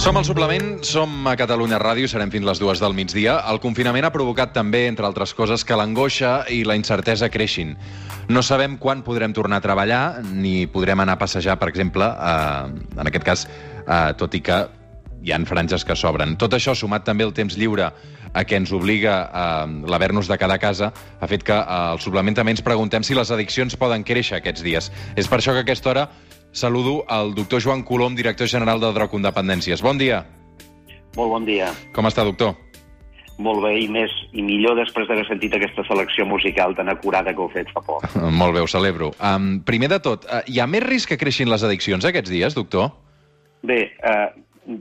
Som al suplement, som a Catalunya Ràdio, serem fins les dues del migdia. El confinament ha provocat també, entre altres coses, que l'angoixa i la incertesa creixin. No sabem quan podrem tornar a treballar, ni podrem anar a passejar, per exemple, eh, en aquest cas, eh, tot i que hi han franges que s'obren. Tot això, sumat també el temps lliure a què ens obliga a l'haver-nos de quedar a casa, ha fet que al suplement també ens preguntem si les addiccions poden créixer aquests dies. És per això que a aquesta hora saludo el doctor Joan Colom, director general de Drocon Dependències. Bon dia. Molt bon dia. Com està, doctor? Molt bé, i més i millor després d'haver sentit aquesta selecció musical tan acurada que heu fet fa poc. Molt bé, ho celebro. Um, primer de tot, uh, hi ha més risc que creixin les addiccions aquests dies, doctor? Bé, eh,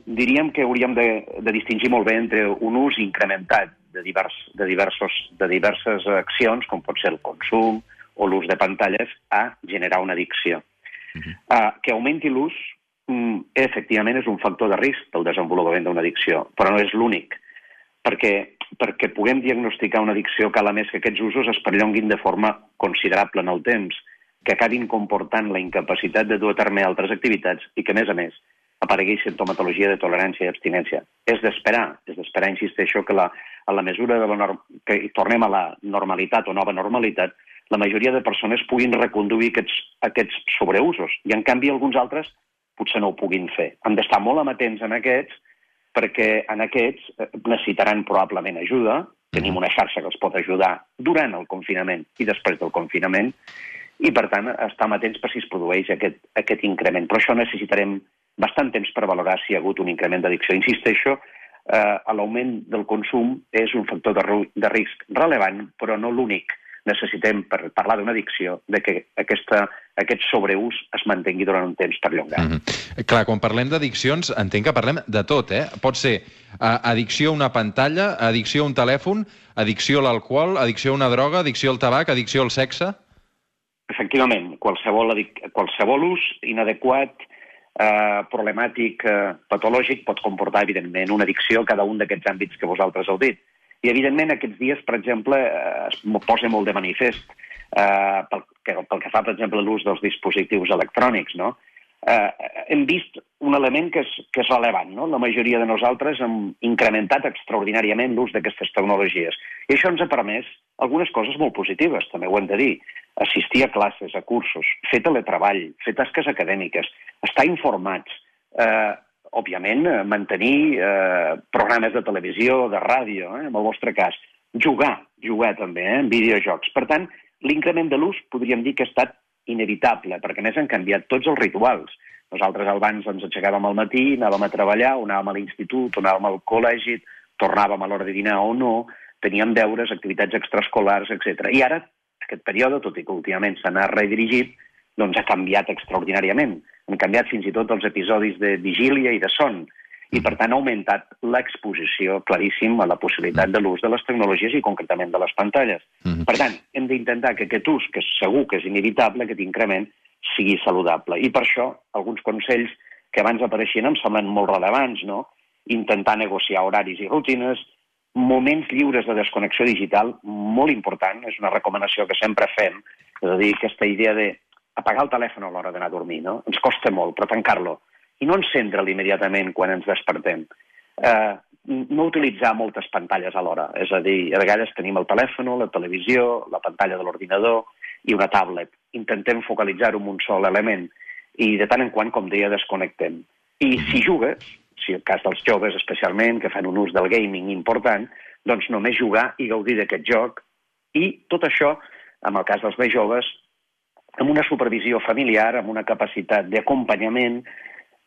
diríem que hauríem de, de distingir molt bé entre un ús incrementat de, divers, de, diversos, de diverses accions, com pot ser el consum o l'ús de pantalles, a generar una addicció. Uh -huh. uh, que augmenti l'ús, mm, efectivament, és un factor de risc del desenvolupament d'una addicció, però no és l'únic, perquè perquè puguem diagnosticar una addicció cal a més que aquests usos es perllonguin de forma considerable en el temps, que acabin comportant la incapacitat de dur a terme altres activitats i que, a més a més, aparegui sintomatologia de tolerància i abstinència. És d'esperar, és d'esperar, insisteixo, que la, a la mesura de la norm... que tornem a la normalitat o nova normalitat, la majoria de persones puguin reconduir aquests, aquests sobreusos i, en canvi, alguns altres potser no ho puguin fer. Hem d'estar molt amatents en aquests perquè en aquests eh, necessitaran probablement ajuda, tenim una xarxa que els pot ajudar durant el confinament i després del confinament, i, per tant, estar amatents per si es produeix aquest, aquest increment. Però això necessitarem bastant temps per valorar si hi ha hagut un increment d'addicció. Insisteixo, eh, l'augment del consum és un factor de, de risc rellevant, però no l'únic necessitem, per parlar d'una addicció, de que aquesta, aquest sobreús es mantengui durant un temps perllongat. Mm -hmm. Clar, quan parlem d'addiccions, entenc que parlem de tot, eh? Pot ser uh, addicció a una pantalla, addicció a un telèfon, addicció a l'alcohol, addicció a una droga, addicció al tabac, addicció al sexe... Efectivament, qualsevol, qualsevol ús inadequat, eh, problemàtic, eh, patològic, pot comportar, evidentment, una addicció a cada un d'aquests àmbits que vosaltres heu dit. I, evidentment, aquests dies, per exemple, eh, es posa molt de manifest eh, pel, que, pel que fa, per exemple, l'ús dels dispositius electrònics, no? Eh, hem vist un element que és, que és rellevant. No? La majoria de nosaltres hem incrementat extraordinàriament l'ús d'aquestes tecnologies. I això ens ha permès algunes coses molt positives, també ho hem de dir. Assistir a classes, a cursos, fer teletreball, fer tasques acadèmiques, estar informats, eh, òbviament, mantenir eh, programes de televisió, de ràdio, eh, en el vostre cas, jugar, jugar també, eh, en videojocs. Per tant, l'increment de l'ús podríem dir que ha estat inevitable, perquè a més han canviat tots els rituals. Nosaltres abans ens aixecàvem al matí, anàvem a treballar, o anàvem a l'institut, o anàvem al col·legi, tornàvem a l'hora de dinar o no, teníem deures, activitats extraescolars, etc. I ara, aquest període, tot i que últimament s'ha anat redirigit, doncs ha canviat extraordinàriament. Han canviat fins i tot els episodis de vigília i de son, i per tant ha augmentat l'exposició claríssim a la possibilitat de l'ús de les tecnologies i concretament de les pantalles. Mm -hmm. Per tant, hem d'intentar que aquest ús, que segur que és inevitable, aquest increment, sigui saludable. I per això, alguns consells que abans apareixien em semblen molt rellevants, no? Intentar negociar horaris i rutines, moments lliures de desconnexió digital, molt important, és una recomanació que sempre fem, és a dir, aquesta idea de apagar el telèfon a l'hora d'anar a dormir, no? Ens costa molt, però tancar-lo i no encendre'l immediatament quan ens despertem. Eh, no utilitzar moltes pantalles alhora, és a dir, a vegades tenim el telèfon, la televisió, la pantalla de l'ordinador i una tablet. Intentem focalitzar-ho en un sol element i de tant en quant, com deia, desconnectem. I si jugues, si el cas dels joves especialment, que fan un ús del gaming important, doncs només jugar i gaudir d'aquest joc i tot això, en el cas dels més joves, amb una supervisió familiar, amb una capacitat d'acompanyament,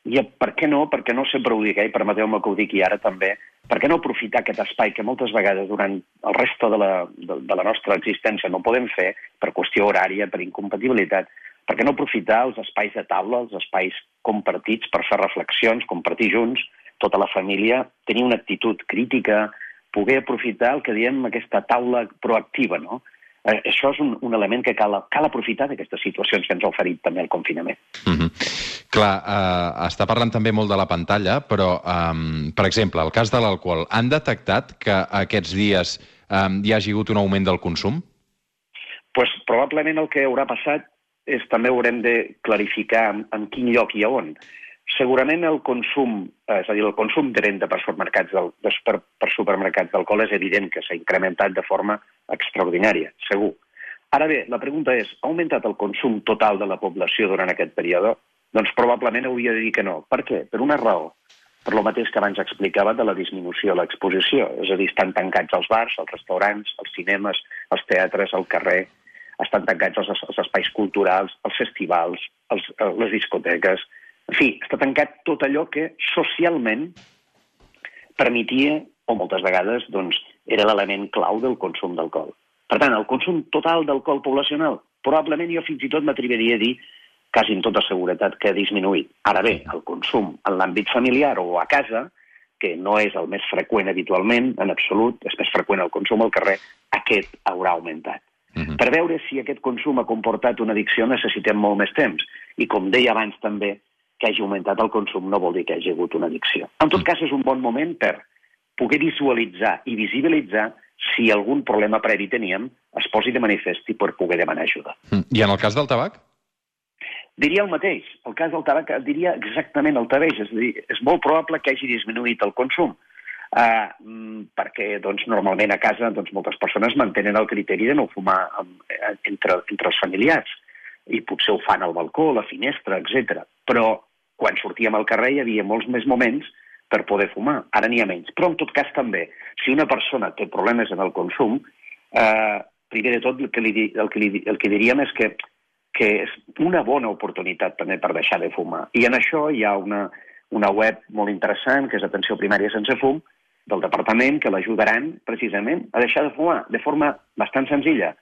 i per què no, perquè no sempre ho dic, eh, i permeteu-me que ho digui ara també, per què no aprofitar aquest espai que moltes vegades durant el resto de la, de, de la nostra existència no podem fer per qüestió horària, per incompatibilitat, per què no aprofitar els espais de taula, els espais compartits per fer reflexions, compartir junts, tota la família, tenir una actitud crítica, poder aprofitar el que diem aquesta taula proactiva, no? Eh, això és un, un element que cal, cal aprofitar d'aquestes situacions que ens ha oferit també el confinament. Mm -hmm. Clar, eh, està parlant també molt de la pantalla, però, eh, per exemple, el cas de l'alcohol, han detectat que aquests dies eh, hi hagi hagut un augment del consum? pues, probablement el que haurà passat és també haurem de clarificar en, en quin lloc i a on. Segurament el consum, eh, és a dir, el consum de venda per supermercats del, de per, per supermercats d'alcohol és evident que s'ha incrementat de forma extraordinària, segur. Ara bé, la pregunta és, ha augmentat el consum total de la població durant aquest període? Doncs probablement hauria de dir que no. Per què? Per una raó. Per lo mateix que abans explicava de la disminució de l'exposició. És a dir, estan tancats els bars, els restaurants, els cinemes, els teatres, el carrer, estan tancats els, els espais culturals, els festivals, els, les discoteques, en fi, està tancat tot allò que socialment permetia, o moltes vegades, doncs, era l'element clau del consum d'alcohol. Per tant, el consum total d'alcohol poblacional, probablement jo fins i tot m'atreviria a dir quasi amb tota seguretat que ha disminuït. Ara bé, el consum en l'àmbit familiar o a casa, que no és el més freqüent habitualment, en absolut, és més freqüent el consum al carrer, aquest haurà augmentat. Uh -huh. Per veure si aquest consum ha comportat una addicció necessitem molt més temps. I com deia abans també, que hagi augmentat el consum no vol dir que hagi hagut una addicció. En tot cas, és un bon moment per poder visualitzar i visibilitzar si algun problema previ teníem es posi de manifest i per poder demanar ajuda. Mm. I en el cas del tabac? Diria el mateix. El cas del tabac diria exactament el mateix. És a dir, és molt probable que hagi disminuït el consum. Uh, perquè doncs, normalment a casa doncs, moltes persones mantenen el criteri de no fumar amb, entre, entre els familiars i potser ho fan al balcó, a la finestra, etc. Però quan sortíem al carrer hi havia molts més moments per poder fumar. Ara n'hi ha menys. Però, en tot cas, també, si una persona té problemes en el consum, eh, primer de tot el que, li, el que, li, el que diríem és que, que és una bona oportunitat també per deixar de fumar. I en això hi ha una, una web molt interessant, que és Atenció Primària Sense Fum, del departament, que l'ajudaran precisament a deixar de fumar de forma bastant senzilla,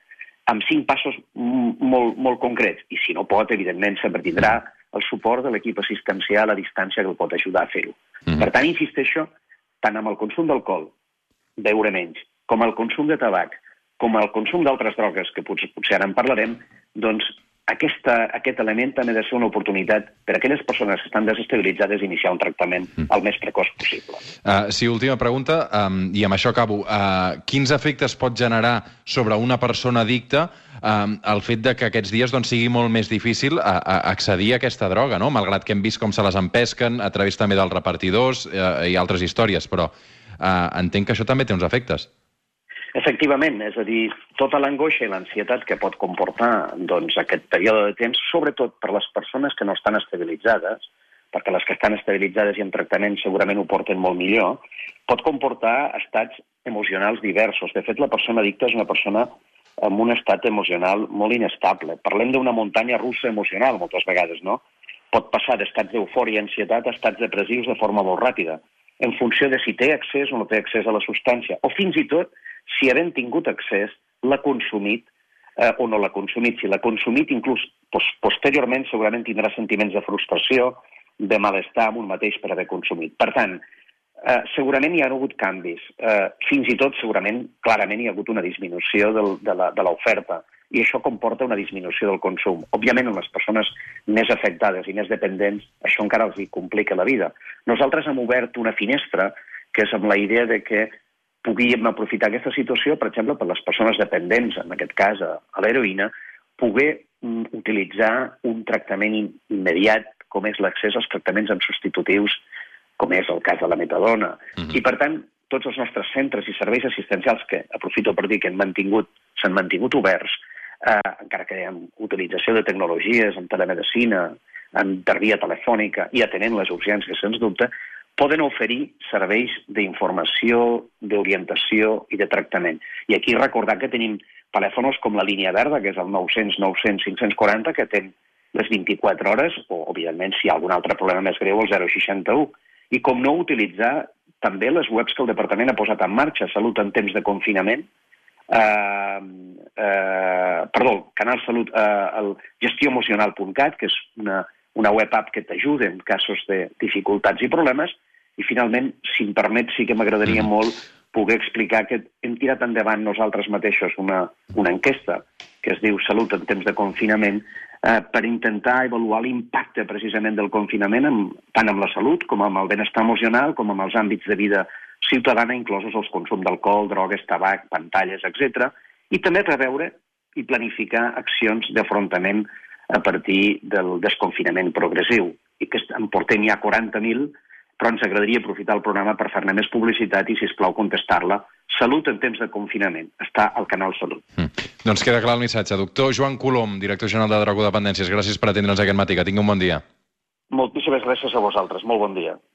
amb cinc passos molt, molt concrets. I si no pot, evidentment, sempre tindrà el suport de l'equip assistencial a distància que el pot ajudar a fer-ho. Mm -hmm. Per tant, insisteixo, tant amb el consum d'alcohol, beure menys, com el consum de tabac, com el consum d'altres drogues, que potser, potser ara en parlarem, doncs aquesta, aquest element també ha de ser una oportunitat per a aquelles persones que estan desestabilitzades iniciar un tractament mm. el més precoç possible. Uh, sí, última pregunta, um, i amb això acabo. Uh, quins efectes pot generar sobre una persona addicta eh, el fet de que aquests dies doncs, sigui molt més difícil a, a accedir a aquesta droga, no? malgrat que hem vist com se les empesquen a través també dels repartidors eh, i altres històries, però eh, entenc que això també té uns efectes. Efectivament, és a dir, tota l'angoixa i l'ansietat que pot comportar doncs, aquest període de temps, sobretot per les persones que no estan estabilitzades, perquè les que estan estabilitzades i en tractament segurament ho porten molt millor, pot comportar estats emocionals diversos. De fet, la persona addicta és una persona amb un estat emocional molt inestable. Parlem d'una muntanya russa emocional, moltes vegades, no? Pot passar d'estats d'eufòria i ansietat a estats depressius de forma molt ràpida, en funció de si té accés o no té accés a la substància, o fins i tot, si havent tingut accés, l'ha consumit eh, o no l'ha consumit. Si l'ha consumit, inclús pos posteriorment, segurament tindrà sentiments de frustració, de malestar amb un mateix per haver consumit. Per tant, eh, segurament hi ha hagut canvis. Eh, fins i tot, segurament, clarament hi ha hagut una disminució del, de l'oferta i això comporta una disminució del consum. Òbviament, en les persones més afectades i més dependents, això encara els hi complica la vida. Nosaltres hem obert una finestra que és amb la idea de que puguem aprofitar aquesta situació, per exemple, per les persones dependents, en aquest cas a, l'heroïna, poder mm, utilitzar un tractament immediat com és l'accés als tractaments amb substitutius com és el cas de la metadona. Uh -huh. I, per tant, tots els nostres centres i serveis assistencials, que aprofito per dir que han mantingut, s'han mantingut oberts, eh, encara que amb utilització de tecnologies, en telemedicina, en per telefònica i atenent les urgències, sens dubte, poden oferir serveis d'informació, d'orientació i de tractament. I aquí recordar que tenim telèfons com la línia verda, que és el 900 900 540, que ten les 24 hores, o, evidentment, si hi ha algun altre problema més greu, el 061 i com no utilitzar també les webs que el Departament ha posat en marxa, Salut en temps de confinament, eh, eh, perdó, Canal Salut, eh, el gestioemocional.cat, que és una, una web app que t'ajuda en casos de dificultats i problemes, i finalment, si em permet, sí que m'agradaria mm. molt poder explicar que hem tirat endavant nosaltres mateixos una, una enquesta que es diu Salut en temps de confinament, eh, per intentar avaluar l'impacte precisament del confinament amb, tant amb la salut com amb el benestar emocional com amb els àmbits de vida ciutadana, inclosos els consum d'alcohol, drogues, tabac, pantalles, etc. i també preveure i planificar accions d'afrontament a partir del desconfinament progressiu. i que en portem ja 40.000, però ens agradaria aprofitar el programa per fer-ne més publicitat i, si us plau, contestar-la. Salut en temps de confinament. Està al canal Salut. Mm. Doncs queda clar el missatge. Doctor Joan Colom, director general de Dragó Dependències, gràcies per atendre'ns aquest matí. Que tingui un bon dia. Moltíssimes gràcies a vosaltres. Molt bon dia.